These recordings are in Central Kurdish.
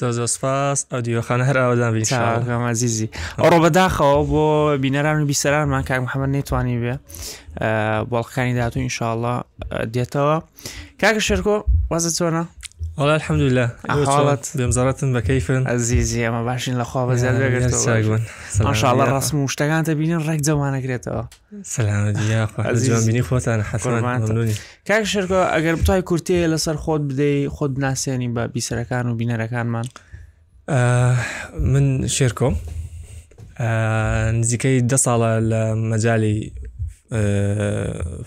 زۆر زۆر سپاس ئەو دیوەخانە هەر ئاوادان بین چاوەکەم ئازیزی ئەوڕۆ بەداخەوە بۆ بینەران و بیسەرانمان کاک محەممەد نێتوانی بێ بەڵقەکانی داهاتوو ئینشاءله دێتەوە کاکە شێرکۆ وازە چۆنە وڵا الحمدلله حاڵەت دەمزارەتن بە کەیفن ئەزیزی ئەمە باشین لەخوا بەزیادگەشتمانشاءڵە ڕسم و شتەکان دەبینن ڕێک جەوانەگرێتەوە سەلامەتبینی خۆتان کاک شەرکە ئەگەر بتای کورتەیە لەسەر خۆت بدەی خۆت ناسێنی بە بیسەرەکان و بینەرەکانمان من شێرکۆم نزیکەی دە ساڵە لە مەجای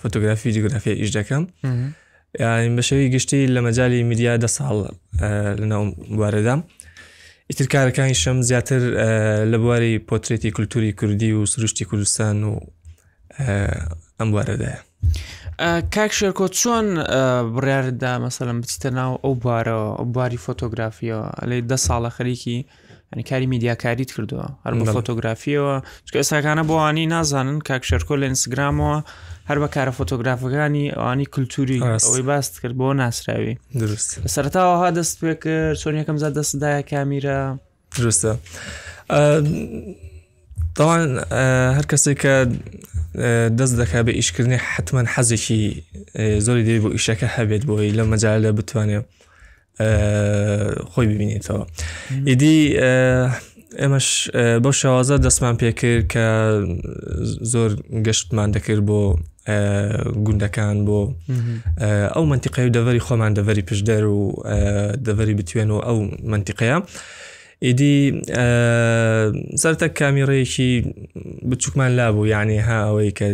فۆتۆگرافی جیگرافی ئیش دەکەم یانی بە شێوەی گشتی لە مەجای میدیا دە ساڵ لەناو بوارەدام ئیتر کارەکانی شەم زیاتر لە بواری پۆترێتی کولتوری کوردی و سروشتی کوردستان و ئەم بوارەدایە کاک شێرکۆ چۆن بڕاردا مەسەلم بچیتە ناو ئەو بوارەوە بواری فۆتۆگرافیەوە لەی دە ساڵە خەریکی کاری میدیاکاریت کردووە هەر بە فۆتۆگرافیەوە چکە ئێستاکانە بۆوانی نازانن کاک شەرکۆ لە ئینسگرامەوە هەر بە کارە فۆتۆگرافەکانی ئەوانی کللتوری ئەوەی باست کرد بۆ ناسراوی درست سەرتاوەها دەست پێ کرد چۆن یەکەم زە دەستدایە کامیرە درستە تاوان هەر کەسێک کە دەست دەکات بە ئیشکردنی حتمما حەزێکی زۆری دەوێت بۆ ئیشەکە هەبێت بۆی لە مەجالدا بتوانێت خۆی ببینیتەوە ئیدی ئێمەش بەو شێوازە دەستمان پێکرد کە زۆر گەشتمان دەکرد بۆ گوندەکان بۆ ئەو منتیقی و دەڤری خۆمان دەڤری پشدەر و دەڤری بتوێن و ئەو منتیقەیە ئیدی سەرتەک کامیڕەیەکی بچووکمان لابوو یعنی ها ئەوەی کە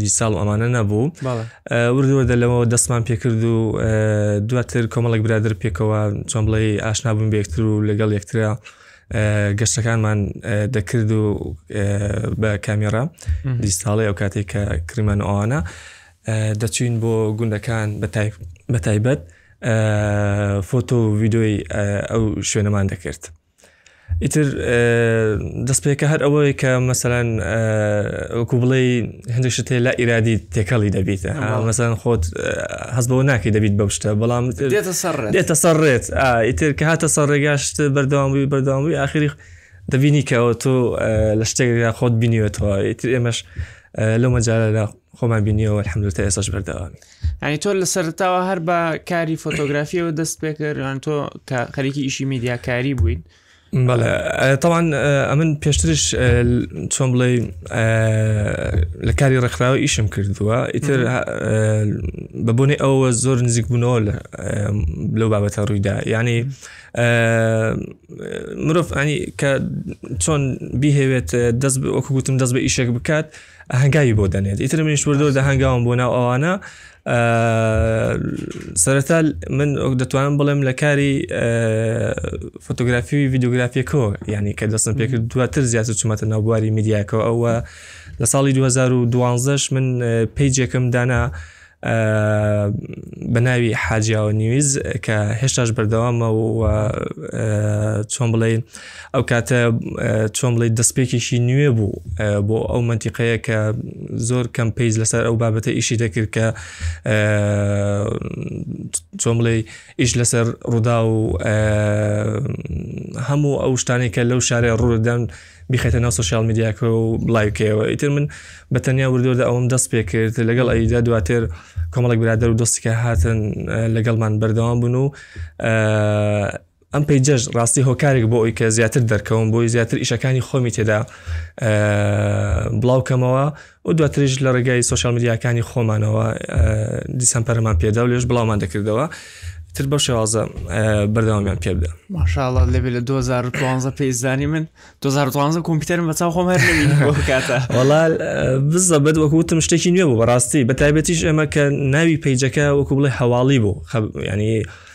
دیساڵ ئەمانە نەبوو ورد وردە لەمەوە دەستمان پێکرد و دواتر کۆمەڵک برادر پێکەوە چۆن بڵێ ئاشنابوون بێکتر و لەگەڵ یەکترا گەشتەکانمان دەکرد و بە کامیێرا دیساڵی ئەو کاتێک کە کریمان ئەوانە دەچوین بۆ گوندەکان بە تایبەت فۆتۆ و ڤیدۆی ئەو شوێنەمان دەکرد ئیتر دەستپێکە هەر ئەوەیە کە مەسەرەن وەکو بڵێ هەندێک شتێ لە ئیرادی تێکەڵی دەبیت مەسەرەن خۆت هەز بەوە ناکەی دەبیت بەو شتە بەڵام دێتە سەر ڕێت ئیتر کە هاتە سەر ڕێگاشت بەردەوامبووی بەردەوامبووی ئاخری دەبینی کەەوە تۆ لە شتێکدا خۆت بینیوێتەوە ئیتر ئێمەش لەو مەجاردا خۆمان بینیەوە حملتە ئێسش بەردەوامی ینی تۆ لە سەرتاوە هەر بە کاری فۆتۆگرافیەوە دەست پێکردیان تۆ خەریکی ئیشی میدیاکاری بووین تاوان ئەمن پێشترش چۆن بڵێ لە کاری ڕێکخراوە ئیشم کردووە ئیتر بە بۆنی ئەوە زۆر نزیک بوونەوە لەو بابەتە ڕوویدا ینی مرۆڤ ئەنی کە چۆن بیهێوێت دەست وەکو گوتم دەست بە ئیشێک بکات هەنگاوی بۆ دەنێت ئیتر منیش وردەوە دە هەنگاوم بۆ ناو ئەوانە سەرەتا من ئەو دەتوانم بڵێم لە کاری فۆتۆگرافی و ڤیددیوگرافیەکەەوە ینی کە دەستم پێکرد دواتر زیاتر چومەتە ناو بواری میدیاکەەوە ئەوە لە ساڵی 2012 من پیجێکم دانا بە ناوی حاجیاوە نیویز کە هێشتاش بەردەوامە و چۆن بڵێ ئەو کاتە چۆن بڵێ دەستپێکیشی نوێ بوو بۆ ئەو منتیقەیە کە زۆر کەم پیس لەسەر ئەو بابەتە ئیشی دەکرد کە چۆن بڵێ ئیش لەسەر ڕوودا و هەموو ئەو شتانێکە لەو شارێ ڕوودەن بیخەیتە ناو سۆشیال میدیاکەوە و بڵاوی بکەیەوە ئیتر من بە تەنیا وردۆدا ئەوم دەست پێ کرد لەگەڵ ئەیدا دواتر کۆمەڵک برادەر و دۆستیکە هاتن لەگەڵمان بەردەوام بوون و ئەم پەیجەش ڕاستی هۆکارێک بۆ ئەوی کە زیاتر دەرکەوم بۆی زیاتر ئیشەکانی خۆمی تێدا بڵاوکەمەوە و دواتریش لە ڕێگای سوسیال میدیاکانی خۆمانەوە دیسان پەرمان پێدا و لێش بڵاومان دەکردەوە تر بەو شێوازە بەردەوامیان پێ بدە ماشاءڵە لەبێ لە 2015 پێزدانی من 2015 کۆمپیوتەرم بەچاو خۆم هەر وڵا بزە بەد وەکوتم شتێکی نوێ بوو بەڕاستی بە تایبەتیش ئێمە کە ناوی پیجەکە وەکو بڵێ هەواڵی بوو ینی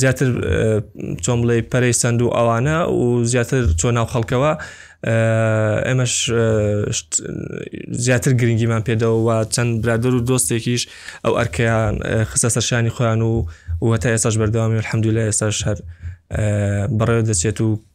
زیاتر چۆن بڵێ پەرەی سند و ئەوانە و زیاتر چۆ ناو خەڵکەوە ئێمەش زیاتر گرنگیمان پێدەوە و چەند برادر و دۆستێکیش ئەو ئەرکیان خستە سەرشانی خۆیان و وەتا ئێساش بەردەوامی حمدوی لە ئێساش هەر بەڕێ دەچێت و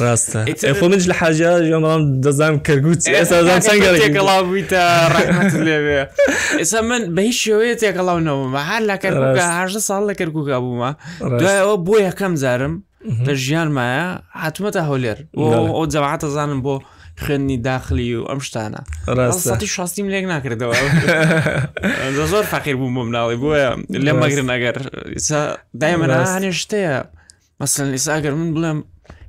ڕاستە ئیتر- خۆ منش لە حاجیا ژیان بەڵام دەزانم کەرگوت ئێسازان چەند گەڕێکی تێکەڵا بوویتە ڕەحمەت لێوێ ئێستا من بە هیچ شێوەیە تێکەڵاو نەبوومە هەر لە کەرکووکە ڕاست. هەژدە ساڵ لە کەرکووکە بوومە ڕاست. دوایەوە بۆ یەکەم جارم لە ژیان مایە هاتومەتە هەولێر بەڵێ. ئەو جەماعەتە زانم بۆ خوێندنی داخلی و ئەم شتانە ڕاستە سەتی شاستیم لێک ناکردەوە ئەمجا زۆر فەقیر بووم بۆ مناڵی بۆیە لێ ڕاست. مەگرن ئەگەر ئیسا دایمەنا ڕاست. هەنێشتەیە مەسەن ئێستا ئەگەر من بڵێم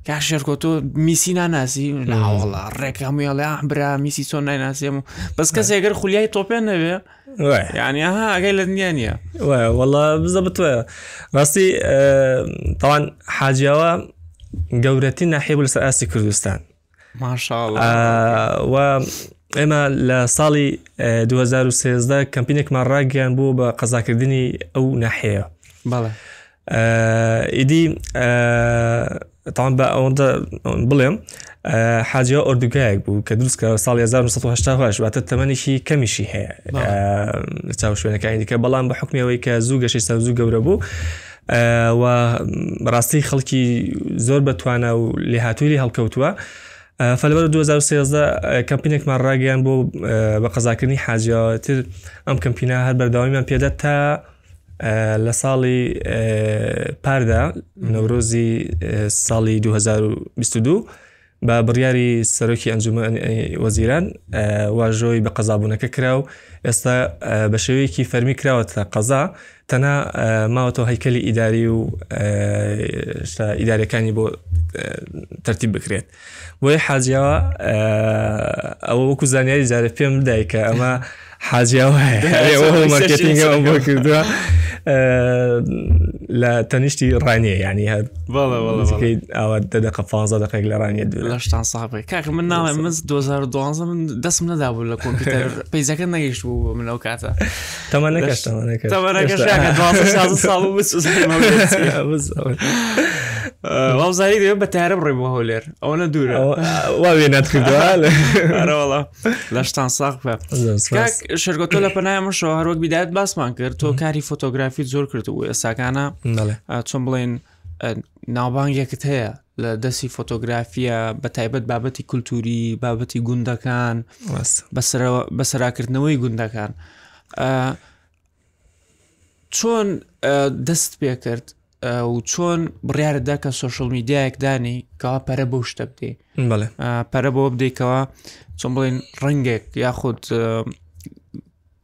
کا شێرکۆ تۆ میسی ناناسی ناوەڵا ڕێک هەموویڵێ برا میسی چۆن نایناسیێم و بەس کەس ئەگەر خولیای تۆپێ نەوێ ینی ها ئەگەی لە دنیا نیە وڵا بزە بتوێ ڕاستی تاوان حاجیەوە گەورەتی ناحێبل سەر ئاستی کوردستان ماشاءاللە و ئێمە لە ساڵی 2013 کەمپینێکمان ڕاگەیان بوو بە قەزاکردنی ئەو ناحەیە بەڵێ ئیدی تاان بە ئەوەندە بڵێم حاجیا ئۆردوگایەک بوو کە دروست کە ساڵ 1970 واتە تەمەنیشی کەمیشی هەیە چاو شوێنەکانی دیکە بەڵام بە حکمەوەی کە زوو گەشەی سەر زوو گەورە بوو و بەڕاستی خەڵکی زۆر بە توانا و لێهاتووری هەڵکەوتووە فەلبەر 2013 کەمپینێکمان ڕاگەیان بۆ بە قەزاکردنی حاجیتر ئەم کەمپینا هەر بەردەوامیان پێدە تا لە ساڵی پاردا نەورۆزی ساڵی 2022 بە بڕیاری سەرۆکی ئەنجومەنی وەزیران واژۆی بە قەزابوونەکە کرا و ئێستا بە شێوەیەکی فەرمی کراوەتە قەزا تەنا ماوەتەوە هەیکەلی ئیداری و ئیدارەکانی بۆ تەرتیب بکرێت بۆیە حاجیەوە ئەوە وەکو زانیاری جارە پێم بدایکە ئەمە حاجیاوەکردوە لە تەنیشتی ڕانیە ینی هەر ئەوە دەقە پ دقێک لە ڕانیە لەشتان ساپی کاک من ناڵێ من 2012 من دەستم نەدابوو لە کۆمپیوتەر پیزەکە نەگەشت بوو من ئەو کاتە تەمە نەکەشت ساڵ وازاری دێ بە تارە بڕێ بۆ هەولێر ئەوە نە دوورە وا وێ ناتکردوە لەشتان ساق بە شرگۆ تۆ لە پەنای منشەوە هەروەک بیدایەت باسمان کرد تۆ کاری فۆتۆگرافی زۆر کرد و ئێساکانە چۆن بڵێن ناوبانگێکت هەیە لە دەستی فۆتۆگرافیە بە تایبەت بابەتی کولتوری بابەتی گوندەکان بەسەراکردنەوەی گوندەکان. چۆن دەست پێ کرد و چۆن بڕیاردا کە سوۆشل میدیایەک دانی کەوا پەرە بۆ شتە بدەی پەرە بۆ بدەیتەوە چۆن بڵێن ڕنگێک یاخود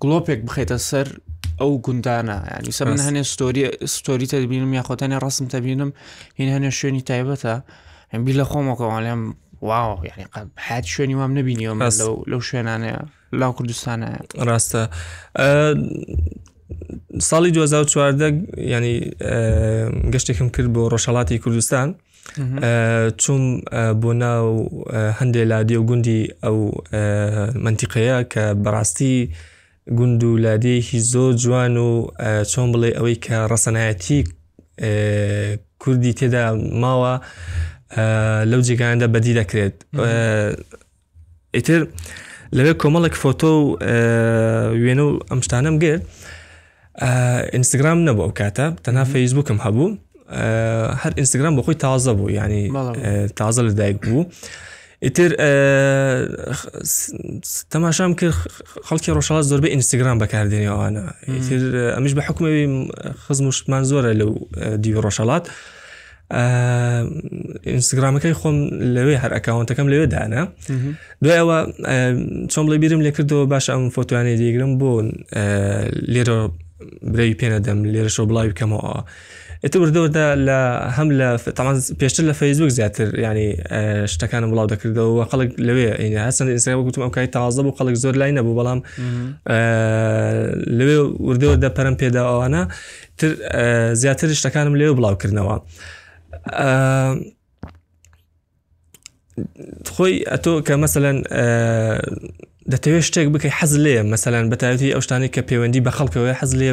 گڵۆپێک بخێتە سەر ئەو گوندانە ینی سە من هەنێ ستۆری ستۆری تەبینم یاخۆتەنێ ڕسم تەبینم هین هەنێ شوێنی تایبەتە بی لە خۆمەکەوانێم واو یعنی حات شوێنی وام نبینیەوە لەو شوێنانەیە لە کوردستانایەت ڕاستە ساڵی 2014 ینی گەشتێکم کرد بۆ ڕۆژهڵاتی کوردستان چوم بۆ ناو هەندێک لادی و گوندی ئەو منتیقەیە کە بەڕاستی گوند و لادێکی زۆر جوان و چۆن بڵێ ئەوەی کە ڕەسەنایەتی کوردی تێدا ماوە لەو جێگاندا بەدی دەکرێت ئیتر لەوێ کۆمەڵێک فۆتۆ و وێنە و ئەم شتانم گرت ئینستاگرام نەبوو ئەو کاتە تەنا فەیسبوکم هەبوو هەر ئینستاگرام بۆ خۆی تازە بوو ینی تازە لە دایک بوو. ئیتر تەماشام کرد خەڵکی ڕۆژاڵ زۆربە ئینستاگرام بەکاردێنی ئەوانە ئیتر ئەمیش بە حکومی خزم و شتمان زۆرە لەو دیوە ڕۆژەڵات ئینستاگرامەکەی خۆم لەوێ هەر ئەکاونتەکەم لەوێ دانا دوایەوە چۆم بڵێ بیرم لێ کردەوە باش ئەم فۆتوانێ دیگرم بۆ لێرە برەوی پێنەدەم لێرەشەوە بڵاوی بکەمەوە ئێتە وردەوەدا لە هەم لە تەمان پێشتر لە فەیسبوک زیاتر ینی شتەکانم بڵاو دەکردەوە خەڵک لەوێ هەسەند ئینسای وەگوتم ئەو کای تازە بوو خەڵک زۆر لای نەبوو بەڵام لەوێ وردەوەدا پەرم پێداوانە تر زیاتر شتەکانم لێو بڵاو کردنەوە خۆی ئەتۆ کە مەسەەن دەتەوێت شتێک بکەی حەز لێ مەسەەن بەتایەتی ئەو شتانی کە پەیوەندی بە خەڵکەوەی حەز لێ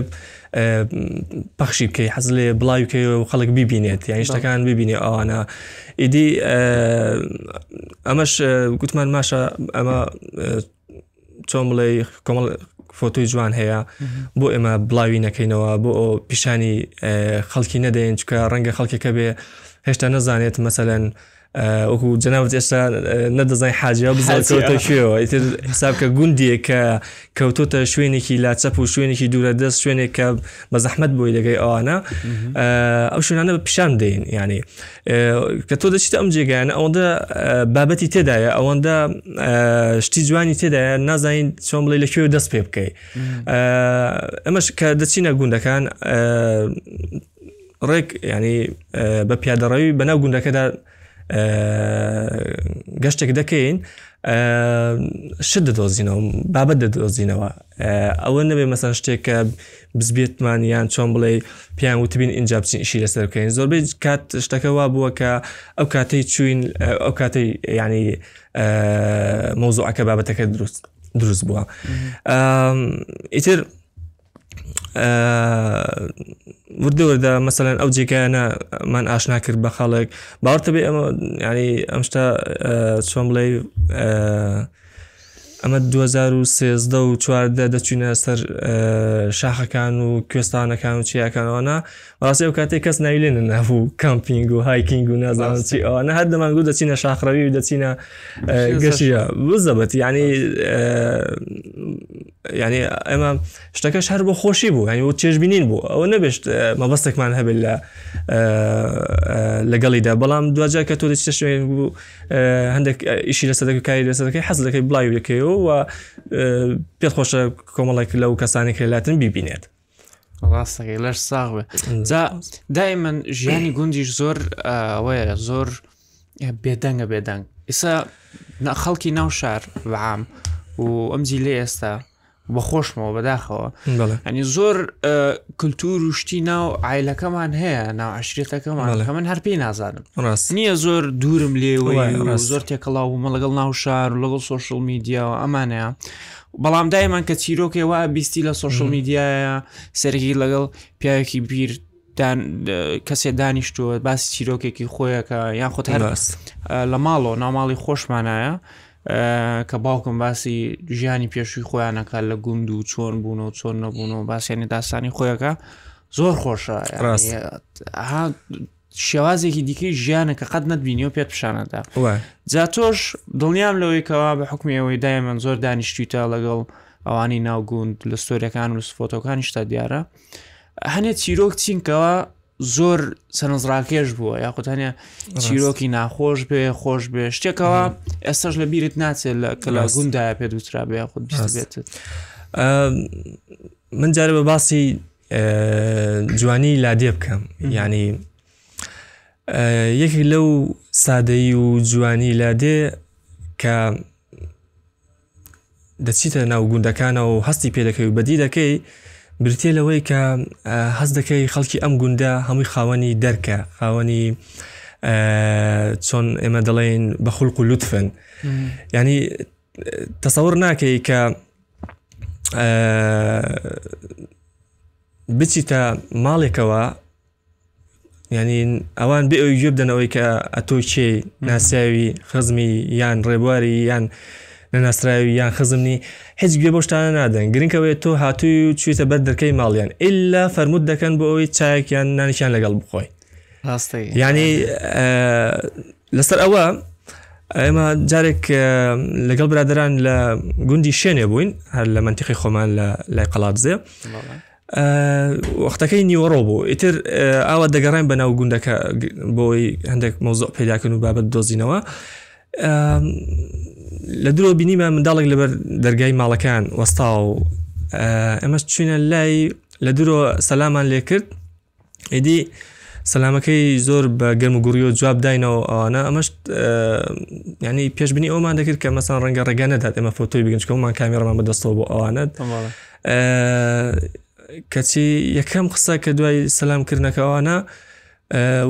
پەخشی بکەی حەز لێ بڵاوکەی و خەڵک ببینێت یان شتەکان ببینێ ئەوانە ئیدی ئەمەش گوتمان ماشە ئەمە چۆن بڵێ کۆمەڵ فۆتۆی جوان هەیە بۆ ئێمە بڵاوی نەکەینەوە بۆ ئەو پیشانی خەڵکی نەدەین چکە ڕەنگە خەڵکێکە بێ هێشتا نەزانێت مەسەەن وەکو جەناوت ئێستا نەدەزای حاجیا بزانکەوتە شوێەوە ئیتر حساب کە گوندێک کە کەوتۆتە شوێنێکی لا چەپ و شوێنێکی دوورە دەست شوێنێک کە بە زەحمت بۆی دەگەی ئەوانە ئەو شوێنانە بە پیشان دێن ینی کە تۆ دەچیتە ئەم جێگایانە ئەوەندە بابەتی تێدایە ئەوەندە شتی جوانی تێدایە نازانین چۆن بڵێ لە کوێ دەست پێ بکەیت ئەمەش کە دەچینە گوندەکان ڕێک ینی بە پیادەڕەوی بەناو گوندەکەدا گەشتێک دەکەین شت دەدۆزینەوە بابەت دەدۆزینەوە ئەوە نەبێ مەسەن شتێکە بزبێتمان یان چۆن بڵێ پێیان وتبین اینجا بچین ئیشی لەسەر بکەین زۆربەی کات شتەکە وا بووە کە ئەو کاتەی چوین ئەو کاتەی ینی مۆزوعەکە بابەتەکە دروست دروست بووە ئیتر وردە وردە مەسەەن ئەو جێگایانە من ئاشنا کرد بە خەڵک باوەتە بێ ئەمە ینی ئەم شتا چۆن بڵێ ئەمە دوو هەزار و سێزدە و چواردە دەچوینە سەر شاخەکان و کوێستانەکان و چیاکان ئەوانە ڕاستی ئەو کاتێک کەس ناوی لێ نەنابوو کەمپینگ و هایکینگ و نازانم چی ئەوانە هەر دەمانگو دەچینە شاخڕەوی و دەچینە گەشیە بزەبەت ینی یعنی ئەمە شتەکەش هەر بۆ خۆشی بوو هەنی و چێژبینین بوو ئەوە نەبێشت مەبەستێکمان هەبێت لە لەگەڵیدا بەڵام دوجار کە تۆ دەچتە شوێن بوو هەندێک ئیشی لەسەر دەکە کاری لەسەر دەکەی حەز دەکەی بڵاوی دەکەیەوە پێت خۆشە کۆمەڵێک لەو کەسانی کرێلاتن بیبینێت ڕاستەکەی لەش ساغ بێ جا دایمەن ژیانی گوندیش زۆر ئەوەیە زۆر بێدەنگە بێدەنگ ئیسا خەڵکی ناو شار بەعام و ئەم جی لێ ئێستا بە خۆشمەوە بەداخەوە ئەنی زۆر کللتور و شتی ناو ئایلەکەمان هەیە ناو عشرێتەکەمان کە من هەر پێی نازانم ڕاست نییە زۆر دوورم لێوە زۆر تێکەڵاو بوومە لەگەڵ ناو شار و لەگەڵ سوۆشل میدیاەوە ئەمانەیە بەڵام دایمان کە چیرۆکێ وا بیستی لە سۆشل میدیایە سەرگی لەگەڵ پیاوێکی بیر کەسێ دانیشتووە باسی چیرۆکێکی خۆیەکە یان خۆت هەر لە ماڵەوە ناوماڵی خۆشمانایە کە باوکم باسی ژیانی پێشووی خۆیانەکە لە گوند و چۆن بوون و چۆن نەبوون و باسیێنی داستانی خۆیەکە زۆر خۆشە شێوازێکی دیکەی ژیانە کە قەت نەتبینی و پێت پیشانەدا جا تۆش دڵنیام لەوەی کەوا بە حکمی ئەوەی دایمەن زۆر دانیشتویتە لەگەڵ ئەوانی ناوگوند لە سۆرەکان و سفۆتۆکانیشتا دیارە هەنێ چیرۆک چینکەوە زۆر سەرنجڕاکێش بووە یاخودانە چیرۆکی ناخۆش بێ خۆش بێ شتێکەوە ئێستش لە بیرت ناچێت لە کەلا گوندا پێ دووترا بێ خود بێت من جارە بە باسی جوانی لادێ بکەم ینی یەکێک لەو سادەیی و جوانی لادێ کە دەچیتە ناو گوندەکانەوە و هەستی پێ دەکەی و بەدی دەکەی برتێ لەوەی کە هەست دەکەی خەڵکی ئەم گوندە هەمووی خاوەنی دەرکە خاوەنی چۆن ئێمە دەڵێن بە خولق و لوتفن ینی تەسەور ناکەی کە بچیتە ماڵێکەوە ینی ئەوان بێ ئەوی گوێ بدەنەوەی کە ئەتۆ چێ ناسیاوی خزمی یان ڕێبواری یان نەناسراوی یان خزمنی هیچ گوێ بۆشتانە نادەن گرنگەوەی تۆ هاتووی و چویتە بەر دەرکەی ماڵیان ئللا فەرمووت دەکەن بۆ ئەوی چاکیان نانیان لەگەڵ بخۆی ڕاستە ینی لەسەر ئەوە ئێمە جارێک لەگەڵ برادران لە گوندی شوێنێ بووین هەر لە منتیقی خۆمان لە لای قەڵاتزێ وەختەکەی نیوەڕۆ بوو ئیتر ئاوا دەگەڕێن بە ناو گوندەکە بۆی هەندێک مۆزۆ پیداکەن و بابەت دۆزینەوە لە درۆ بینیمە منداڵێک لەبەر دەرگای ماڵەکان وەستا و ئەمەش چینە لای لە درۆ سەلامان لێکرد ئیدی سەلامەکەی زۆر بە گەرم و گوڕیەوە جواب داینەوە ئەوانە ئەمەش ینی پێشبنی ئەومان دەکرد کە مەسان ڕەنگە ڕێگە نەدات ئەمە فۆتۆی بگەنجکەمان کامیێڕمان بەدەستەوە بۆ ئەوانە کەچی یەکەم قسە کە دوای سەسلام کردنەکەوانە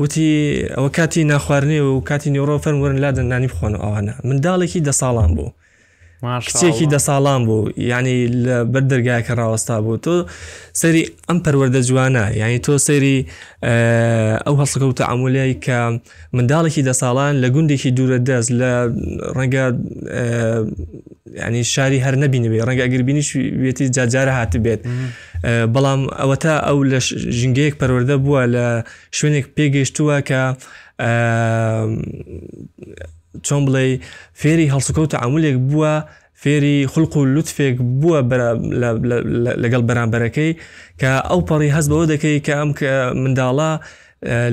وتی ئەوە کاتی ناخواردنێ و کاتی نیۆڕۆ فەرموەرن لادەن نانی بخۆن ئەوانە منداڵێکی دە ساڵان بوو کچێکی دە ساڵان بوو ینی لە بەر دەرگایەکە ڕاوەستا بوو تۆ سەری ئەم پەروەەردە جوانە یعنی تۆ سەری ئەو هەڵسەکە و تەعاملیایی کە منداڵێکی دە ساڵان لە گوندێکی دوورە دەست لە ڕەنگە ینی شاری هەر نەبینەوێ ڕەنگە ئەگەر بینیش وێتی جاجارە هات بێت بەڵام ئەوەتا ئەو لە ژنگەیەک پەروەەردە بووە لە شوێنێک پێگەشتووە کە چۆن بڵێی فێری هەڵسوکەوت تعاملێک بووە فێری خلق و لوتفێک بووە لەگەڵ بەرامبەرەکەی کە ئەو پەڕی هەست بەوە دەکەی کە ئەم کە منداڵە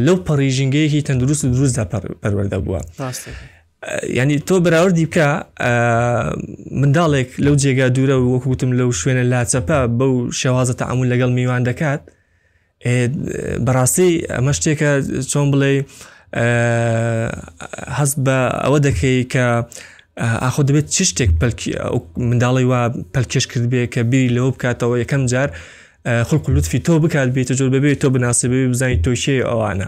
لەو پەڕی ژینگەیەکی تەندروست و دروستدا پەروەەردە بووە ینی تۆ بەراوردی بکە منداڵێک لەو جێگا دوورە وەکوتم لەو شوێنە لاچەپە بەو شێوازە تعامل لەگەڵ میوان دەکات بەڕاستی ئەمە شتێکە چۆن بڵێ هەست بە ئەوە دەکەی کە ئاخۆ دەبێت چ شتێک پەلکی منداڵی وا پەلکێش کرد بێ کە بیر لەوە بکاتەوە یەکەم جار خلق لوتفی تۆ بکات بێتە جۆر ببێت تۆ بناسبێ بزانانی تۆشێ ئەوانە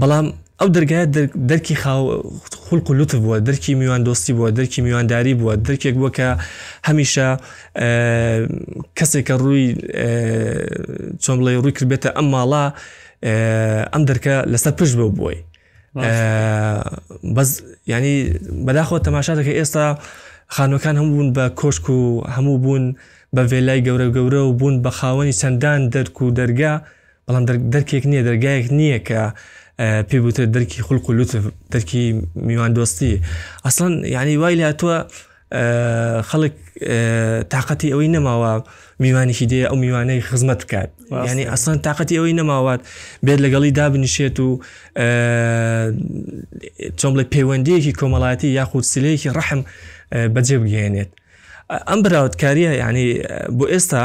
بەڵام ئەو دەرگایە دەرکی خاو خولق و لوتف بووە دەرکی میوان دۆستی بووە دەرکی میوانداری بووە دەرکێک بووە کە هەمیشە کەسێکە ڕووی چۆن بڵێ ڕووی کردبێتە ئەم ماڵە ئەم دەرکە لەسەر پشت بە بووی بەس ینی بەداخۆ تەماشا دەکە ئێستا خانوەکان هەموو بوون بە کۆشک و هەموو بوون بە ڤێلای گەورە گەورە و بوون بە خاوەنی چەندان دەرک و دەرگا بەڵام دەرکێک نییە دەرگایەک نییە کە پێ بوتە دەرکی خولق و لوتف دەرکی میوان دۆستی ئەسڵەن یعنی وای لە تۆ خەڵک تااقەتی ئەوەی نەماوە میوانێکی دێ ئەو میوانەی خزمەت بکات ینی ئەسان تااقەتی ئەوەی نەماوات بێت لەگەڵی دابنیشێت و چۆم بڵێ پەیوەندیەکی کۆمەڵاتی یاخود سلەیەکی ڕەحم بەجێ بگەێنێت ئەم براوتکاریە ینی بۆ ئێستا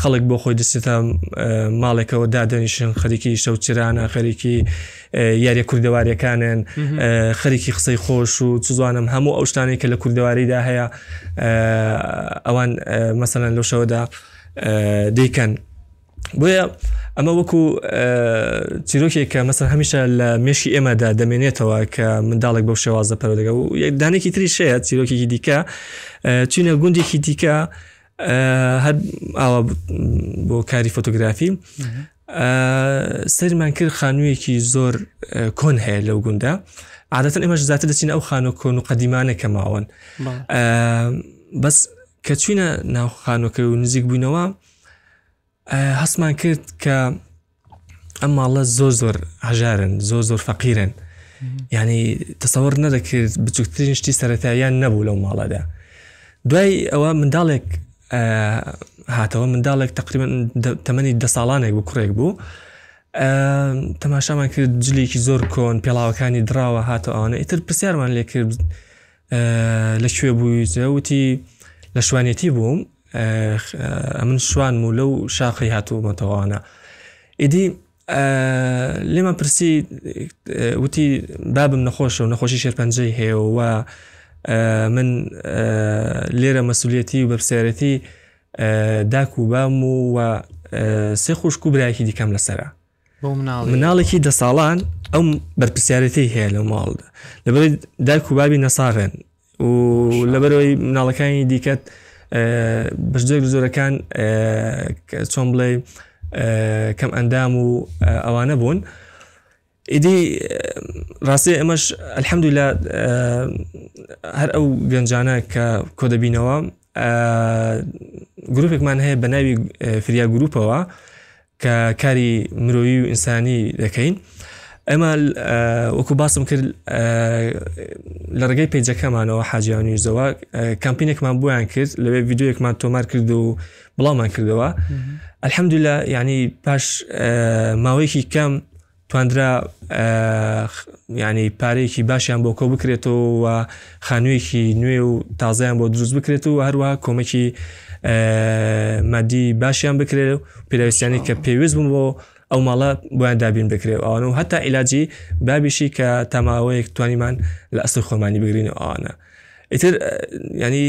خەڵک بۆ خۆی دەچێتە ماڵێکەوە دادەنیشن خەریکی شەو چرانە خەریکی یاریە کوردەوارەکانن خەریکی قسەی خۆش و چزوانم هەموو ئەو شتانێک کە لە کوردەواریدا هەیە ئەوان مەسەەن لەو شەوەدا دیکەن بۆیە ئەمە وەکو چیرۆکێک کە مەسەر هەمیشە لە مێشی ئێمەدا دەمێنێتەوە کە منداڵێک بەو شێوازە پەرۆدەگە و یەکدانێکی تری شەیە چیرۆکێکی دیکە چینە گوندێکی دیکە هەر ئاوا بۆ کاری فۆتۆگرافی سەرمان کرد خانوویەکی زۆر کۆن هەیە لەو گوندا عادەتەن ئێمەش زیاتر دەچین ئەو خانۆ کۆن و قەدیمانە کە ماون بەس کە چوینە ناو خانۆکە و نزیک بووینەوە هەستمان کرد کە ئەم ماڵە زۆر زۆر هەژارن زۆر زۆر فەقیرن ینی تەسەوەر نەدەکرد بچووکترین شتی سەتاییان نەبوو لەو ماڵەدا دوای ئەوە منداڵێک هاتەوە منداڵێک تقریبن تەمەنی دە ساڵانێک بوو کوڕێک بوو تەماشامان کرد جلێکی زۆر کۆن پێڵاوەکانی دراوە هاتو ئەوانە ئیتر پرسیارمان لێکرد لە کوێ بوویت وتی لە شوانێتی بووم ئەمن شوانم و لەو شاخی هاتوومەتەوانە ئیدی لێمە پرسی وتی بابم نەخۆشە و نەخۆشی شێرپەنجەی هەیە و من لێرە مەسوولەتی و بەپسیارەتی داک و بام و سێ خوشک و برایەکی دیکەم لەسرە مناڵێکی دە ساڵان ئەو بەرپسیارەتی هەیە لەو ماڵدا لەبەر دایک و بابی نەساغێن و لەبەرەوەی مناڵەکانی دیکەت بەشدەر زۆرەکان چۆن بڵێ کەم ئەندام و ئەوانە بوون ئیدی ڕاستی ئەمەش ئەلحەمدولا هەر ئەو گەنجانە کە کۆدەبینەوە گروپێکمان هەیە بە ناوی فریا گروپەوە کە کاری مرۆیی و ئینسانی دەکەین ئەمە وەکو باسم کرد لە ڕگەی پێجەکەمانەوە حاجیانی و زەوە کەمپینێکمان بۆیان کرد لەوێ یددیوەکمان تۆمار کرد و بڵاومان کردەوە ئەلحەمدولا ینی پاش ماوەیەکی کەم تواندرا ینی پارێکی باشیان بۆ کۆ بکرێتەوە و خانوویەکی نوێ و تازیان بۆ دروست بکرێت و هەروە کۆمەکی مادی باشیان بکرێت و پێداویستانی کە پێویست بوو بۆ ئەو ماڵە بۆیان دابین بکرێت ئەوان و هەتا عیلاجی بابیشی کە تاماوەیەک توانیمان لە ئەستی خۆمانی بگرین و ئەوانە ئیتر ینی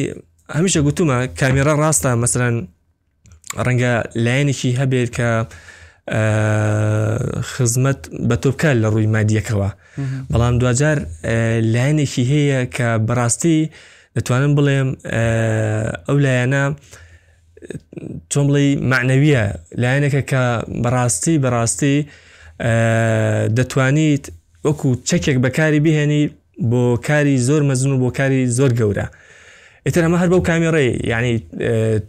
هەمیشە گوتومە کامیێرا ڕاستە مەسەرەن ڕەنگە لایەنێکی هەبێت کە خزمەت بە تۆ بکات لە ڕووی مادیەکەوە بەڵام دوجار لایەنێکی هەیە کە بەڕاستی دەتوانم بڵێم ئەو لایەنە چۆن بڵێ معنەویە لایەنێکە کە بەڕاستی بەڕاستی دەتوانیت وەکو چەکێک بەکاری بهێنی بۆ کاری زۆر مەزن و بۆ کاری زۆر گەورە ئیتر ئەمە هەر بەو کامێڕێ ینی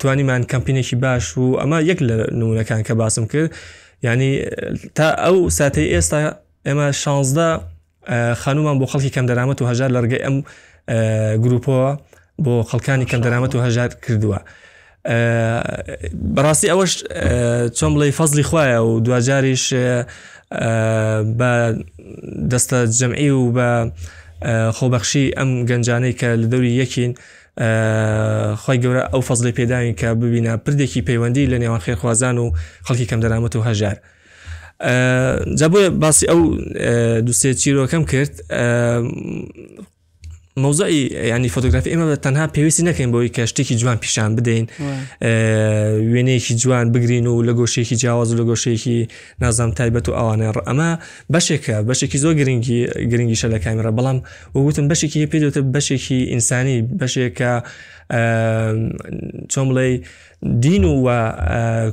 توانیمان کەمپینێکی باش و ئەمە یەک لە نمونونەکان کە باسم کرد ینی تا ئەو ساتی ئێستا ئێمە شانزدە خانومان بۆ خەڵکی کەم دەرامەت و هەژار لە ڕگەی ئەم گروپەوە بۆ خەڵکانی کەم دەرامەت و هەژار کردووە بەڕاستی ئەوەش چۆن بڵێ فەزلی خوایە و دواجاریش بە دەستە جەمعی و بە خۆبەخشی ئەم گەنجانەی کە لە دەوری یەکین خی گەورە ئەو فەزلی پێداوین کە ببینە پردێکی پەیوەندی لە نێوان خێرخوازان و خەڵکی کەم دەرامەت و هەژار جا بۆیە باسی ئەو دوسێ چیرۆکەم کرد مەوزعی ینی فۆتۆگرافی ئێمە بە تەنها پێویستی نەکەین بۆی کە شتێکی جوان پیشان بدەین وێنەیەکی جوان بگرین و لە گۆشەیەکی جیاواز و لە گۆشەیەکی نازام تایبەت و ئەوانە ئەمە بەشێکە بەشێکی زۆر گرنگی گرنگیشە لە کامیرا بەڵام وگوتم بەشێکی پێدوتە بەشێکی ئینسانی بەشێکە چۆم بڵێ دین و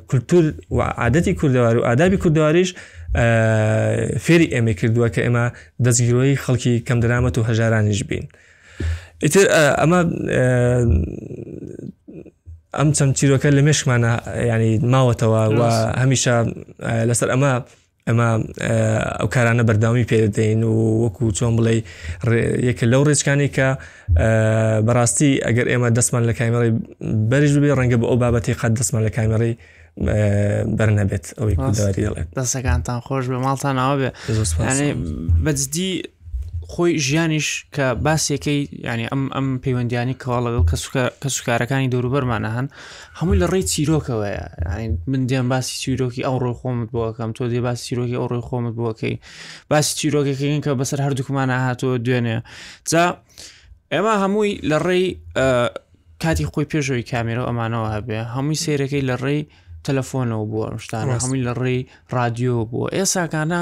کولتور و عادەتی کوردەوار و ئادابی کوردەواریش فێری ئێمە کردووە کە ئێمە دەستگیرۆی خەڵکی کەم درامەت و هەژارانیش بین ئیتر ئەمە ئەم چەم چیرۆکە لە مێشمانە ینی ماوەتەوە و هەمیشە لەسەر ئەمە ئەمە ئەو کارانە بەرداومی پێدەدەین و وەکو چۆن بڵێ یەکە لەو ڕێچکانی کە بەڕاستی ئەگەر ئێمە دەستمان لە کامیڕی بەرز بێ ڕەنگە بە ئەو بابەتی قەت دەستمان لە کامیڕی بەرنەبێت ئەوەی کوردەواری دەڵێت دەستەکانتان خۆش بە ماڵتان ناوە بێ بەجددی خۆی ژیانیش کە باسیەکەی یعنی ئەم ئەم پەیوەندیانی کەوا لەگەڵ کە سوکارەکانی دەوروبەرمانە هەن هەمووی لە ڕێی چیرۆکەوەیە من دێن باسی چیرۆکی ئەو ڕۆی خۆمت بۆکەم تۆ دێ باسی چیرۆکی ئەو ڕۆی خۆمت بۆکەی باسی چیرۆکەکەین کە بەسەر هەردووکمانە هاتووە دوێنێ جا ئێمە هەمووی لە ڕێی کاتی خۆی پێشەوەی کامێرە ئەمانەوە هەبێ هەمووی سیرەکەی لە ڕێی تەلەفۆنەوە بووە شتانە هەمووی لە ڕێی رادیۆ بووە ئێساکانە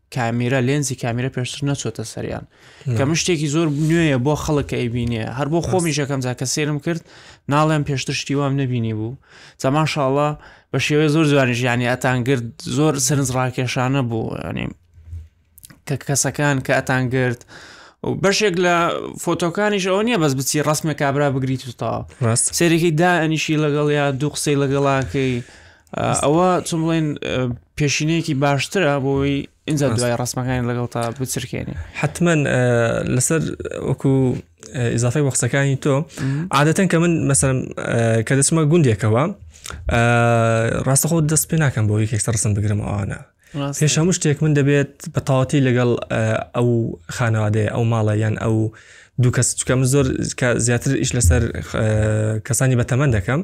کامیرا لێنزی کامیرە پێشتر نەچۆتە سەریان کە من شتێکی زۆر نوێیە بۆ خەڵک ئەیبینێ هەر بۆ خۆمیش یەکەم جا کە سێرم کرد ناڵێن پێشتر شتی وام نەبینی بوو زەمان شاڵە بە شێوەیە زۆر جوانی ژیانی ئەتان گرت زۆر سرنج ڕاکێشانە بوو ینی کە کەسەکان کە ئەتان گرت و بەشێک لە فۆتۆکانیش ئەوە نییە بەس بچی ڕستمێک کابرا بگریت و تا سێرێکی دا ئەنیشی لەگەڵ یا دوو قسەی لەگەڵاکەی ئەوە چۆن بڵێن پێشینەیەکی باشترە بۆی ئینجا دوای ڕستمەکانی لەگەڵ تا بچرکێنی حتمما لەسەر وەکو ئیزافی وەخسەکانی تۆ عادەتەن کە من مەسەرم کە دەچمە گوندێکەوە ڕاستەخۆ دەست پێ ناکەم بۆ یەکێک سەرسم بگرم ئەوانە پێش هەموو شتێک من دەبێت بە تاوەتی لەگەڵ ئەو خانەوادەیە ئەو ماڵە یان ئەو دوو کەس چکە من زۆر زیاتر ئیش لەسەر کەسانی بەتەمەند دەکەم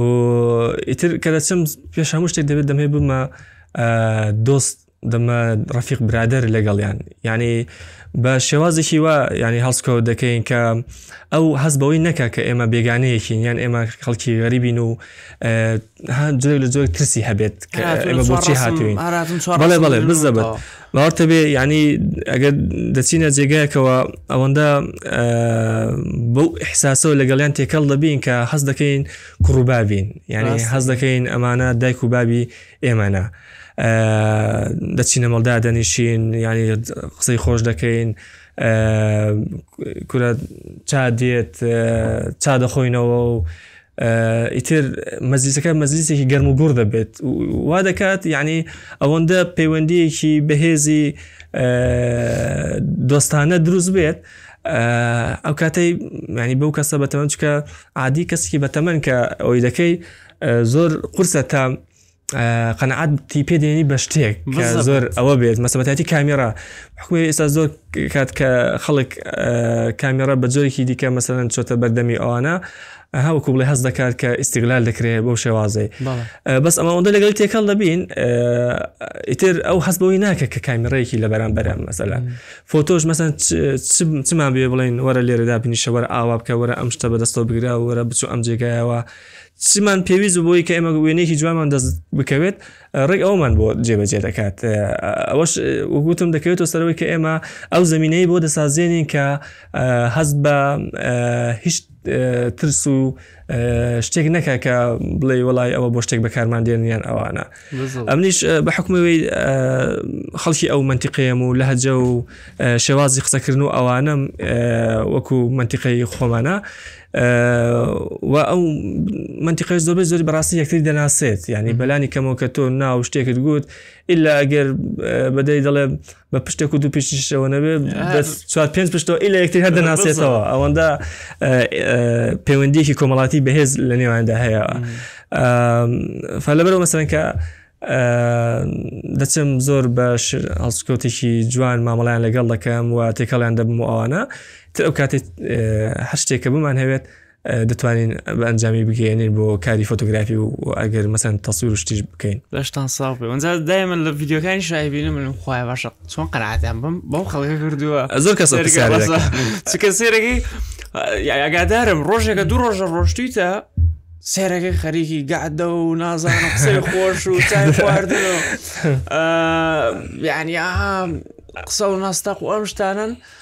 و ئیتر کە دەچم پێش هەموو شتێک دەبێت دەمێ بمە دۆست دەمە ڕفیق برادر لەگەڵیان ینی بە شێوازێکی وە ینی هەڵسکەوە دەکەین کە ئەو هەست بەوەی نەکە کە ئێمە بێگانەیەکین یان ئێمە خەڵکی غەریبین و جۆێک لە جۆێک ترسی هەبێت بۆچی هاتوین بەڵێ بەڵێ بزەبێت باوەتە بێ ینی ئەگەر دەچینە جێگایەکەوە ئەوەندە بەو احساسەوە لەگەڵیان تێکەڵ دەبین کە هەز دەکەین کوڕوبابین یعنی هەز دەکەین ئەمانە دایک و بابی ئێمەە دەچینە مەڵدا دەنیشین ینی قسەی خۆش دەکەین کورە چا دێت چا دەخۆینەوە و ئیتر مەزیزەکە مەزیزێکی گەرم و گوڕ دەبێت وا دەکات یعنی ئەوەندە پەیوەندیەکی بەهێزی دۆستانە دروست بێت ئەو کاتەی ینی بەو کەسە بەتەمەچکە عادی کەسێکی بەتەمەن کە ئەوی دەکەی زۆر قورسە تا قەنعاتی پێ دێنی بە شتێک زۆر ئەوە بێت مەسەبەتی کامیێرا حکومی ئێستا زۆر کات کە خەڵک کامیێرا بە جۆرێکی دیکە مەسەرەن چۆتە بەردەمی ئەوانە هەوکو بڵێ هەز دەکات کە ئیسیگلال دەکرێت بۆ شێوازەی بەس ئەمە ئەوەندە لەگەڵ تێکەڵ دەبین ئیتر ئەو هەست بەوەی ناکە کە کامیڕەیەکی لە بەرامبەرە مەسەلا فۆتۆش مەسەن چمان بێ بڵین وەرە لێرەدا بنیشەوەەر ئاوا بکە وەرە ئەم شتە بەدەستەوە بگرە وەرە بچوو ئەم جێگایەوە چیمان پێویست بوو بۆی کە ئێمە وێنەیەکی جوانمان دەست بکەوێت ڕێک ئەومان بۆ جێبەجێ دەکات ئەوەش وگوتم دەکەوێتەوە سەرەوەی کە ئێمە ئەو زمینەی بۆ دەسازێنین کە هەست بە هیچ ترس و شتێک نەکە کە بڵێ وڵی ئەوە بۆ شتێک بەکارمان دێنیان ئەوانە ئەمنیش بە حکومەوەی خەڵکی ئەو منتیقەیەم و لە هەجە و شێوازی قسەکردن و ئەوانم وەکو منتیقەی خۆمانە و ئەو منتیقی زۆربەی زۆری بەڕاستی یەکتری دەناسێت ینی بەلانی کەمەوە کە تۆ ناو شتێکت گوت ئللا ئەگەر بەدەی دەڵێ بە پشتێک و دوو پشتیشەوە نەبێ چوار پێنج پشتەوە ئیلا یەکتر هەر دەناسێتەوە ئەوەندە پەیوەندیەکی کۆمەڵاتی بەهێز لە نێواندا هەیە فەلەبەرەوە مەسەن کە دەچم زۆر بە هەڵسکۆتێکی جوان مامەڵیان لەگەڵ دەکەم و تێکەڵیان دەبم و ئەوانە تر ئەو کاتێت هەر شتێکە بمان هەوێت دەتوانین بە ئەنجامی بگەێنین بۆ کاری فۆتۆگرافی و ئەگەر مەسەن تەسویر و شتیش بکەین لەشتان ساڵ پێ ئەنجا دای من لە ڤیددیوکانی شایبینە من خخوای باشە چۆن قەنعاتیان بم بەو خەڵکە کردووە زۆر کەس چکە سێرەکەی ئەگادارم ڕۆژێکە دوو ڕۆژە ڕۆشتویتە سێرەکەی خەریکی گەعدە و نازانە قسەی خۆش و چای خواردن و یعنی قسە و ناستەق ئەم شتانن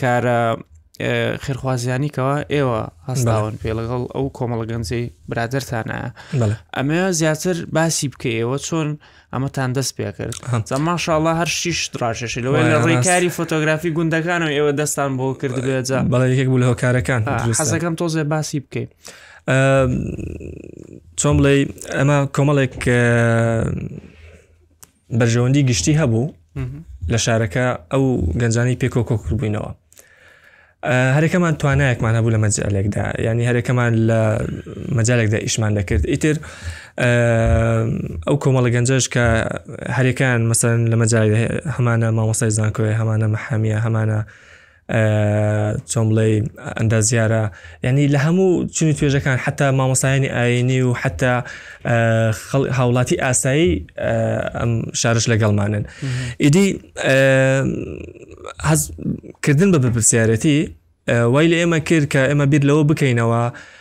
کارە خێرخوازیانی کەەوە ئێوە هەستاون پێ لەگەڵ ئەو کۆمەڵە گەنجەی برادرتانە ئەمە زیاتر باسی بکەیەوە چۆن ئەمەتان دەست پێ کرد زەماشاءله هەر شیش دراشەشی لەوە لە ڕێکاری فۆتۆگرافی گوندەکانم ئێوە دەستان بۆ کرد بێجا بەڵێ یەک بوو لە هۆکارەکان حەزەکەم تۆزێ باسی بکەیت چۆن بڵێ ئەمە کۆمەڵێک بەرژەوەندی گشتی هەبوو لە شارەکە ئەو گەنجانی پێکۆ کۆکرد بووینەوە هەرەکەمان توانایەکمان هەبوو لە مەجالێکدا ینی هەرەکەمان لە مەجالێکدا ئیشمان دەکرد ئیتر ئەو کۆمەڵە گەنجش کە هەرەکان مەسەن لە مەجای هەمانە مامۆسای زانکۆی هەمانە محامیە هەمانە چۆن بڵێ ئەندازیارە ینی لە هەموو چنی توێژەکان حتا مامۆسایانی ئاینی و حتا هاوڵاتی ئاسایی ئەم شارش لەگەڵمانن ئیدی هەزکردن بە بەپسیارەتی وای لە ئێمە کرد کە ئێمە بیر لەوە بکەینەوە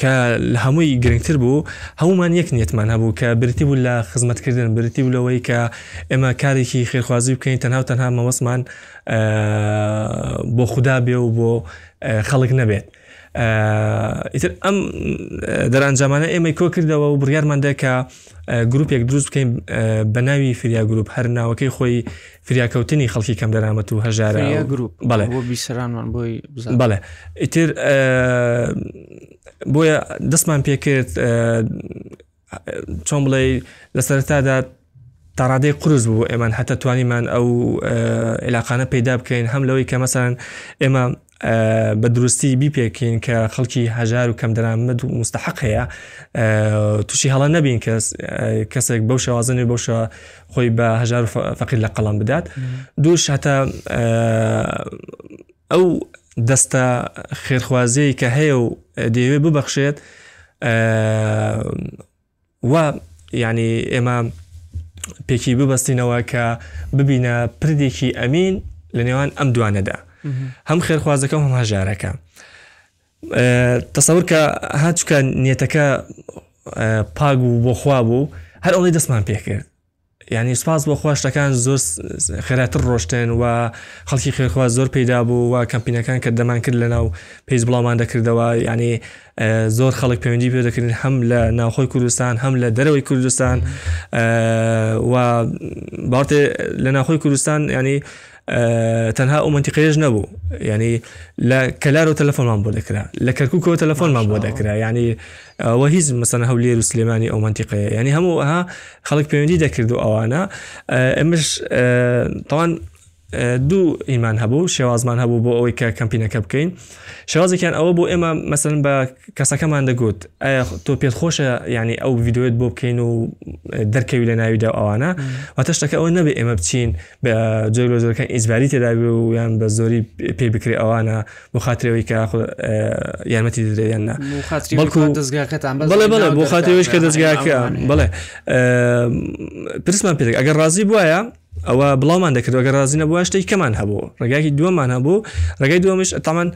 کە لە هەمووی گرنگتر بوو هەمومان یەک نیەتمان هەبوو کە برتی بوو لە خزمەتکردن برتی و لەوەی کە ئێمە کارێکی خێرخوازی بکەین تەنها و تەنها مەوەسمان بۆ خوددا بێ و بۆ خەڵک نەبێت ئیتر ئەم دەرانجامانە ئێمەی کۆ کردەوە و بڕیارماندا کە گروپێک دروست بکەین بە ناوی فریا گروپ هەر ناوەکەی خۆی فریاکەوتنی خەڵکی کەم دەرامەت و هەژارە گروپ بەڵێ بۆ بیسەرانمان بۆی بەڵێ ئیتر بۆیە دەستمان پێکرد چۆن بڵێ لە سەرتادا تاڕادەی قرس بوو ئێمان هەتا توانیمان ئەو عێلاقانە پەیدا بکەین هەم لەوەی کە مەسەن ئێمە بە دروستی بیپێکین کە خەڵکی هەژار و کەم دەرامەت و مستحق هەیە تووشی هەڵە نەبین کە کەسێک بەو شێوازنێ بەو شە خۆی بە هەژار و فەقیر لە قەڵام بدات دووش هەتا ئەو دەستە خێرخوازەیە کە هەیە و دەیەوێت ببەخشێت وا یانی ئێمە پێکی ببەستینەوە کە ببینە پردێکی ئەمین لە نێوان ئەم دوانەدا هەم خێرخوازەکە هەم هەژارەکە تەسەور کە هاچکە نیەتەکە پاگ و بۆخوا بوو هەر ئەوەی دەستمان پێکرد یانی سپاس بۆ خوا شتەکان زۆر خێراتر ڕۆشتن و خەڵکی خێرخوا زۆر پیدا بوو و کەمپینەکان کە دەمان کرد لە ناو پێیس بڵاومان دەکردەوە ینی زۆر خەڵک پەیوەندی پێ دەکردن هەم لە ناوخۆی کوردستان هەم لە دەرەوەی کوردستان و باڵێ لە ناخۆی کوردستان ینی تەنها ئەو منتیقەیەش نەبوو ینی لە کەلار و تەلەفۆنمان بۆ دەکرا لە کەرککەوە تەلەفۆنمان بۆ دەکرا ینی ئەوە هیچ مەسەن هەولێر و سلێمانی ئەو منتیقەیە ینی هەموو ئەها خەڵک پەیوەندی دەکرد و ئەوانە ئەمش تاوان دوو ئیمان هەبوو شێوازمان هەبوو بۆ ئەوەی کە کەمپینەکە بکەین شێوازێکیان ئەوە بۆ ئێمە مەسن بە کەسەکەمان دەگوت تۆ پێت خۆشە ینی ئەو یددیوێت بۆ بکەین و دەرکەوی لە ناویدا ئەوانە واتە شتەکە ئەوە نەبێ ئێمە بچین جۆر لە جۆرەکان ئیجباری تێدا بێ و یان بە زۆری پێ بکرێ ئەوانە بۆ خااترەوەی کە یارمەتی دەدرێن نە بەڵکو دەستگاکەتان بڵێ بڵێ بۆ خااتەوەش کە دەستگاکە بڵێ پرسمان پێ ئەگەر ڕازی بواە ئەوە بڵاومان دەکرد ئەگەر ڕازی نەبووە شتێک کەمان هەبوو ڕێگاکی دووەمان هەبوو ڕێگای دووەمش تامان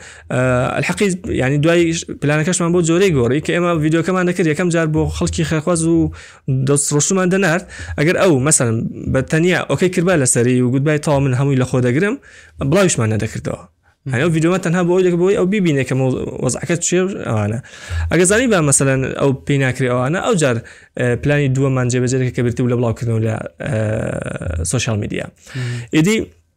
الحقی ینی دوای پلانەکەشمان بۆ جۆرەی گۆڕی کە ئێمە یددیوکەمان دەکرد یەکەم جار بۆ خەڵکی خێخواز و دەست ڕۆشتمان دەنارد ئەگەر ئەو مەسەن بە تەنیا ئۆکەی کردبا لەسەری و گوتبای تاوا من هەمووی لە خۆ دەگرم بڵاویشمان نەدەکردەوە هەیە ڤیددیومە تەنها بۆی دەک بۆی ئەو ببینێ کە وەزعەکە چێ ئەوانە ئەگەزانی با مەسەەن ئەو پێی ناکرێ ئەوانە ئەو جار پلانی دووەمان جێبەجێ کە بێتی و لە بڵاوکردنەوە لە سوسیال میدیا ئیدی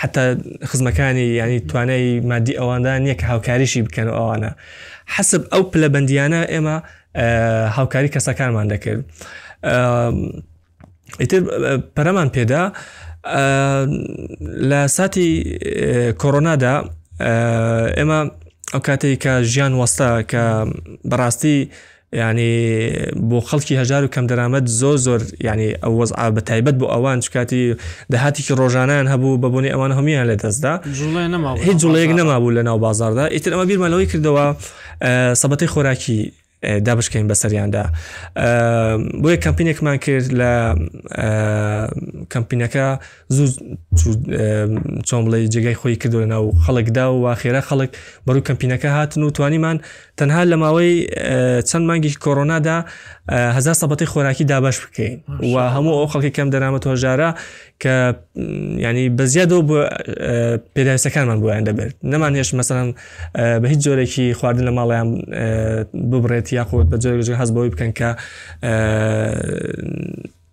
حتا خزمەکانی ینی توانای مادی ئەواندا نییە کە هاوکاریشی بکەن و ئەوانە حەسب ئەو پلەبندیانە ئێمە هاوکاری کەسەکانمان دەکرد ئیتر پەرەمان پێدا لە ساتی کۆرۆنادا ئێمە ئەو کاتێک کە ژیان وەستا کە بەڕاستی یانی بۆ خەڵکی هەژار و کەم دەرامەت زۆر زۆر یانی ئەو وەزعا بە تایبەت بۆ ئەوان چکاتی داهاتێکی ڕۆژانیان هەبوو بە بۆنی ئەوان هەمیان لە دەستدا هیچ جوڵەیەک نەمابوو لە ناو بازاردا ئیتر ئەمە بیرمانەوەی کردەوە سەبەتی خۆراکی دابشکەین بەسەریاندا بۆیە کەمپینێکمان کرد لە کەمپینەکە زوو چۆن بڵێ جێگای خۆی کردو ناو خەڵکدا و واخێرا خەڵک بەرو کەمپینەکە هاتن و توانیمان تەنها لە ماوەی چەند مانگی کۆرۆنادا هزار سەبەتی خۆراکی دابش بکەین و هەموو ئەو خەڵکی کەم دەرامەت هۆژارە کە ینی بەزیادەوە بۆ پێداویستەکانمان بۆیان دەبێت نەمان هێش مەسەم بە هیچ جۆرەێکی خواردن لە ماڵیان ببڕێت یاخود بە جۆرێک هەز بەوەی بکەن کە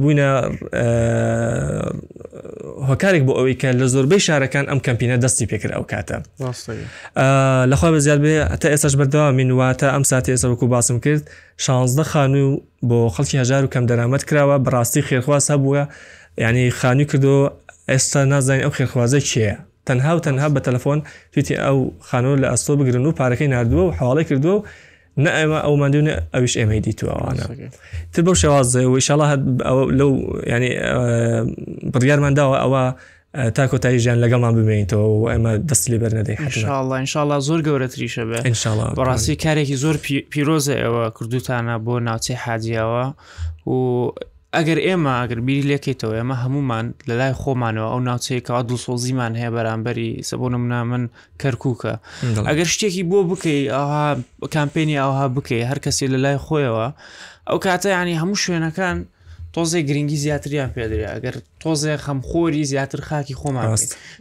بووینە هۆکارێک بۆ ئەوەی کە لە زۆربەی شارەکان ئەم کەمپینە دەستی پێکرد ئەو کاتە لەخوا بە زیاد بێ هەتا ئێسش بەردەوا من واتە ئەم ساتی ئێسە وەکو باسم کرد شانزدە خانوو و بۆ خەڵکی هەژار و کەم دەرامەت کراوە بەڕاستی خێرخواز هەبووە ینی خانووی کردو ئێستا نازانین ئەو خێرخوازە چیە تەنها و تەنها بە تەلەفۆن تویتی ئەو خانوو لە ئەستۆ بگرن و پارەکەی نردووە و حواڵی کردووە و نە ئێمە ئەو مادو نە ئەوش ئێمەی دیتوە ئەوانە تر بەو شێوازە و ئیشاڵا هەت لەو ینی بڕیارمان داوە ئەوە تا کۆتایی ژیان لەگەڵمان بمێنیتەوە و ئەمە دەست لێ بەر نەدەی حشاءله انشاءله زۆر گەورەتریشە بێ انشاءله بەڕاستی کارێکی زۆر پیرۆزە ئێوە کردوتانە بۆ ناوچەی حاجیەوە و ئەگەر ئێمە ئەگەر بیری لەکەیتەوە ئێمە هەمومان لە لای خۆمانەوە ئەو ناوچەیەکەوا دوسۆزیمان هەیە بەرامبەری سەبوونم نا من کەرکووکە ئەگەر شتێکی بۆ بکەی ئاها کامپێنی ئاها بکەی هەر کەسێ لە لای خۆیەوە ئەو کاتە ینی هەموو شوێنەکان تۆزێ گرنگی زیاتریان پێدرێ ئەگەر تۆزێ خەمخۆری زیاتر خاکی خۆمان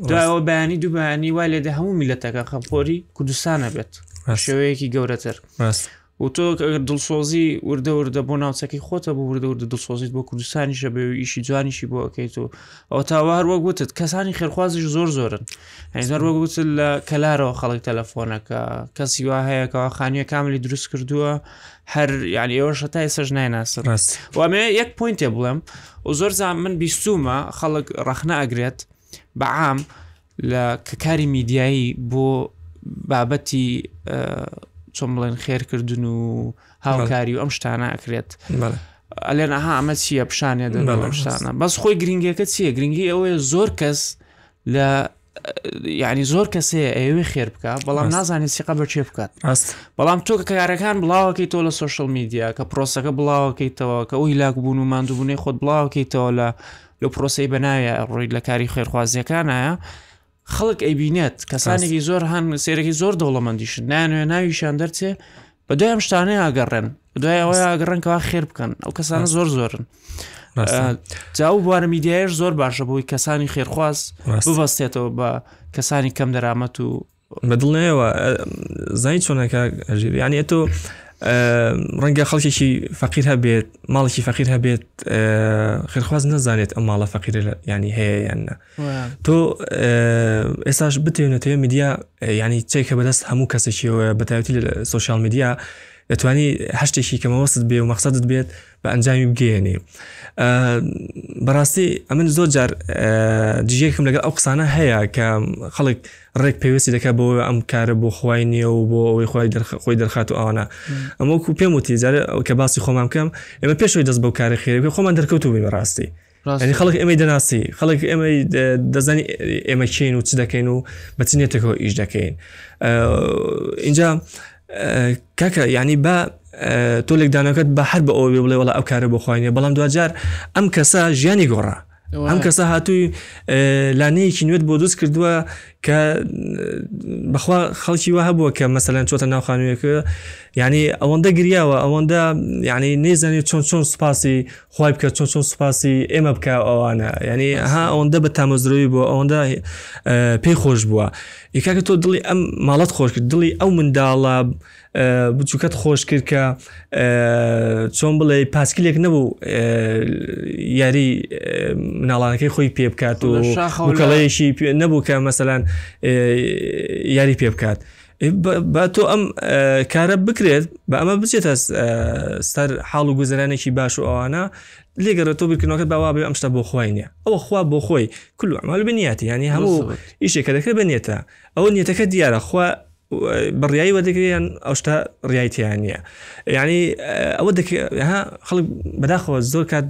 دوایەوە بەیانی دووبانی وای لێدە هەموو میلەتەکە خەمخۆری کوردستانە بێت شێوەیەکی گەورەتر و تۆ ئەگەر دڵسۆزی وردە وردە بۆ ناوچەکەی خۆتە بۆ وردە وردە دڵسۆزیت بۆ کوردستانیشە بێ و ئیشی جوانیشی بۆ ئەەکەیت و ئەو تاوا هەر وەک وتت کەسانی خێرخوازیش زۆر زۆرن هەر وەک وتت لە کەلارەوە خەڵک تەلەفۆنەکە کەسی وا هەیەکەوە خانیە کاملی دروست کردووە هەر یعنی ئێوە شەتای سەش نایناسە ڕاست وامێ یەک پوینتێ بڵێم و زۆر زان من بیستومە خەڵک ڕەخنە ئەگرێت بەعام لە کە کاری میدیایی بۆ بابەتی چۆن بڵێن خێرکردن و هاوکاری و ئەم شتانە ئەکرێت ئەلێن ئەها ئەمە چییە پیشانێ دەڵم شتانە بەس خۆی گرنگەکە چییە گرنگی ئەوەیە زۆر کەس لە یعنی زۆر کەسێ ئەوێ خێر بکە بەڵام نازانانی سیقە بە چێ بکات بەڵام تۆ کە کارەکان بڵاوەکەی تۆ لە سوۆشل میدیا کە پرۆسەکە بڵاوەکەیتەوە کە ئەوی لاک بوون و مادووبوونەی خۆت بڵاوکەیتەوە لە لەو پرۆسی بەناوە ڕووی لە کاری خێرخوازیەکانایە خەڵک ئەیبینێت کەسانێکی زۆر هەن سێرەی زۆر دەوڵەمەندیشن نانوێ ناویشان دەرچێ بە دوای ئەم شتانەی ئاگەڕێن دوای ئەوەی ئاگەڕنکەوا خێر بکەن ئەو کەسانە زۆر زۆرن جا و بوارە میدیایش زۆر باشە بۆی کەسانی خێرخواز ببەستێتەوە بە کەسانی کەم دەرامەت و بە دڵ نایەوە زای چۆنە کاک ئەژیر یعنی ئەتۆ ڕەنگە خەڵکێکی فەقیر هەبێت ماڵێکی فەقیر هەبێت خێرخواز نەزانێت ئەم ماڵە فەقیر ینی هەیە یاننا تۆ ئێساش بتێنێتەوە میدیا ینی چێکە بەدەست هەموو کەسێکیەوە بەتایەتی لە سوۆسیال میدیا دەتوانی هەشتێکی کەمەوەست بێ و مەقصدت بێت بە ئەنجامی بگەێنی بەڕاستی ئەمن زۆر جار دژێکم لەگەڵ ئەو قسانە هەیە کە خەڵک ڕێک پێویستی دەکە بۆ ئەم کارە بۆ خی نییە و بۆ ئەوی خی خۆی دەرخات و ئەوانە ئەمەکو پێم وتی جارە ئەو کە باسی خۆمان بکەم ئێمە پێشەوەی دەست بەو کارە خێرەکە خۆمان دەرکەوتوبی بەڕاستی ینی خەڵک ئێمەی دەناسی خەڵک ئێمە دەزانی ئێمە چین و چ دەکەین و بە چ نێتێکەوە ئیش دەکەین اینجا کاکە ینی بە تۆ لێکدانەکەت بە هەر بە ئەو بڵێ وڵە ئەو کارە بخواینێ بەڵام دوجار ئەم کەسە ژیانی گۆڕا ئەم کەسە هاتووی لانەیەکی نوێت بۆ دروست کردووە کە بەخوا خەڵکی وە هەبووە کە مەسەلەن چۆتە ناو خانوویەکە ینی ئەوەندە گریاوە ئەوەندە ینی نێزانانی چۆن چۆن سوپاسی خوای بکە چۆن چۆن سوپاسی ئێمە بکە ئەوانە ینی ها ئەوەندە بە تامەزرۆی بۆ ئەوەندە پێی خۆش بووە یکاکە تۆ دڵی ئەم ماڵەت خۆش کرد دڵی ئەو منداڵە بچووکەت خۆش کرد کە چۆن بڵێ پاسکلێک نەبوو یاری مناڵانەکەی خۆی پێ بکات و کەڵەیەشی نەبوو کە مەسەلاەن یاری پێ بکات با تۆ ئەم کارە بکرێت بە ئەمە بچێتە سەر حاڵ و گوزەرانێکی باش و ئەوانە لێگەڕێت تۆ بکردنەکە باوابێ ئەم شتە بۆ خۆی نیە ئەوە خوا بۆ خۆی کل ئەمال بنیاتی ینی هەموو ئیشێک کە دەکرێت بنێتە ئەوە نیەتەکە دیارە خوا بڕیایی وەردەگریان ئەو شتا ڕایتیان نیە یعنی ئەوە خەڵک بەداخەوە زۆر کات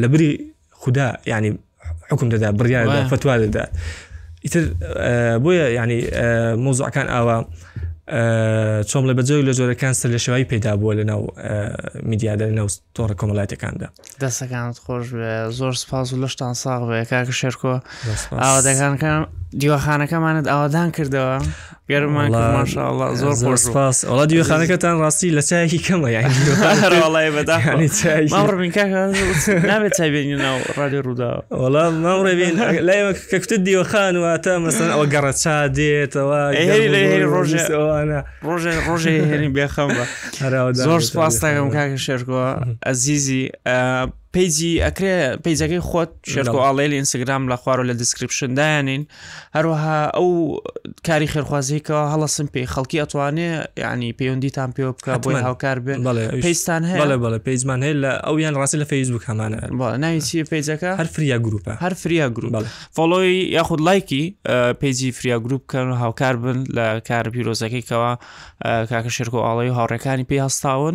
لە بری خودا یعنی حکم دەدا بڕیار دەدا، وایە. فتوا دەدا ئیتر ئە، بۆیە یعنی ئە، مۆزوعەکان ئاوا ئە، چۆن بڵێ بە جۆرێک لە جۆرەکان سەر لە شێوایی پەیدا بووە لە ناو ئە، میدیادا لە ناو تۆڕە کۆمەڵاتیەکاندا دەستەکانت خۆش بێ زۆر سپاس و لەشتان ساغ بێ کاکە شێرکۆ ئاوادەکانکان دیوەخانەکەمانت ئاوادان کردەوە ئەڵا دیوەخانەکەتان ڕاستی لە چایکی کەمە نابێت چای بێنی ناو ڕادێ ڕوودا وڵا ماڕێبین لای کە کوتە دیوەخان واتە مەسن ئەوە گەڕە چا دێتەوە ڕۆژێوانە ڕۆژێ ڕۆژێ هێنی بێخەم بە زۆر سپاستاگەم کاکە شێرگووە ئەزیزی پیجی ئەکرێ پیجەکەی خۆت شێرکۆ ئاڵێل ئینسگرام لە خوارەوە لە دیسکرپشن دایانین هەروەها ئەو کاری خێرخوازیکەوە هەڵسم پێی خەڵکی ئەتوانێ ینی پەیوەندیتان پێوە بکە بۆی هاوکار بێ پێستان هەیە بەڵێ پیزمان هەیە لە ئەو یان ڕاستی لە فەیسبوک هەمانە ناوی چی پیجەکە هەر فریا گروپە هەر فریا گروپ فۆڵۆی یاخود لایکی پیجی فریا گروپ بکەن و هاوکار بن لە کار پیرۆزەکەیکەوە کاکە شێرکۆ ئاڵی و هاوڕێکانی پێی هەستاون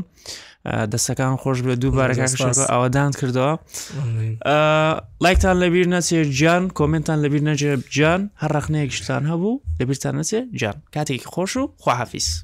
دەستەکان خۆش بێ دوو بارەکەش ئەوەدان کردەوە لایکتان لەبیر نەچێ گیان کۆمنتان لەبیر نەجێ گیان هەر ڕخنەیەکشتان هەبوو لەبیرتان نەچێ گیان کاتێکی خۆش و خواحافیس